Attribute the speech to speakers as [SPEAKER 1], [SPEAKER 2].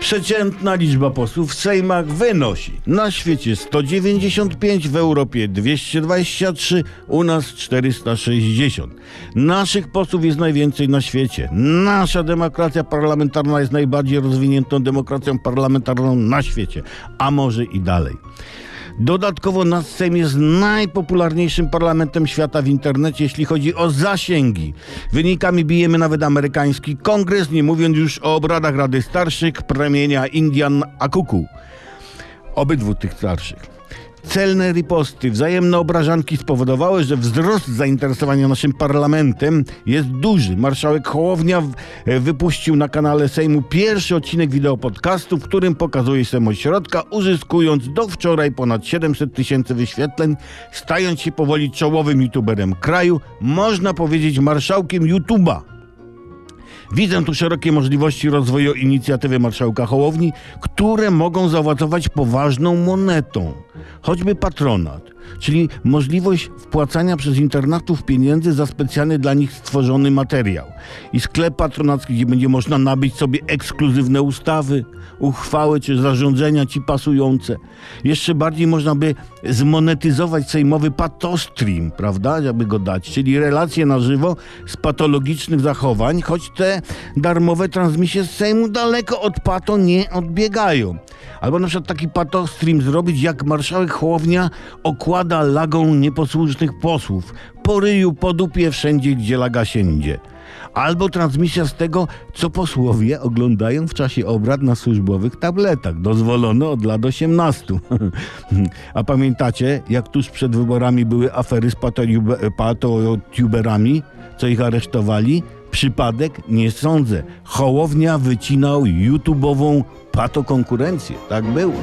[SPEAKER 1] Przeciętna liczba posłów w Sejmach wynosi na świecie 195, w Europie 223, u nas 460. Naszych posłów jest najwięcej na świecie. Nasza demokracja parlamentarna jest najbardziej rozwiniętą demokracją parlamentarną na świecie, a może i dalej. Dodatkowo nasz Sejm jest najpopularniejszym parlamentem świata w internecie, jeśli chodzi o zasięgi. Wynikami bijemy nawet amerykański kongres, nie mówiąc już o obradach Rady Starszych, plemienia Indian Akuku. Obydwu tych starszych. Celne riposty, wzajemne obrażanki spowodowały, że wzrost zainteresowania naszym parlamentem jest duży. Marszałek Hołownia e, wypuścił na kanale Sejmu pierwszy odcinek wideo podcastu, w którym pokazuje się ośrodka, uzyskując do wczoraj ponad 700 tysięcy wyświetleń, stając się powoli czołowym youtuberem kraju, można powiedzieć marszałkiem YouTube'a. Widzę tu szerokie możliwości rozwoju inicjatywy marszałka Hołowni, które mogą zaowocować poważną monetą, choćby patronat, czyli możliwość wpłacania przez internatów pieniędzy za specjalny dla nich stworzony materiał i sklep patronacki, gdzie będzie można nabyć sobie ekskluzywne ustawy, uchwały czy zarządzenia ci pasujące. Jeszcze bardziej można by zmonetyzować sejmowy patostream, prawda, żeby go dać, czyli relacje na żywo z patologicznych zachowań, choć te darmowe transmisje z Sejmu daleko od pato nie odbiegają. Albo na przykład taki patostream zrobić, jak marszałek Hołownia okłada lagą nieposłusznych posłów, po ryju, po dupie, wszędzie, gdzie laga siędzie. Albo transmisja z tego, co posłowie oglądają w czasie obrad na służbowych tabletach. Dozwolono od lat 18. A pamiętacie, jak tuż przed wyborami były afery z patotube- patotuberami, co ich aresztowali? Przypadek? Nie sądzę. Hołownia wycinał YouTube'ową patokonkurencję. Tak było.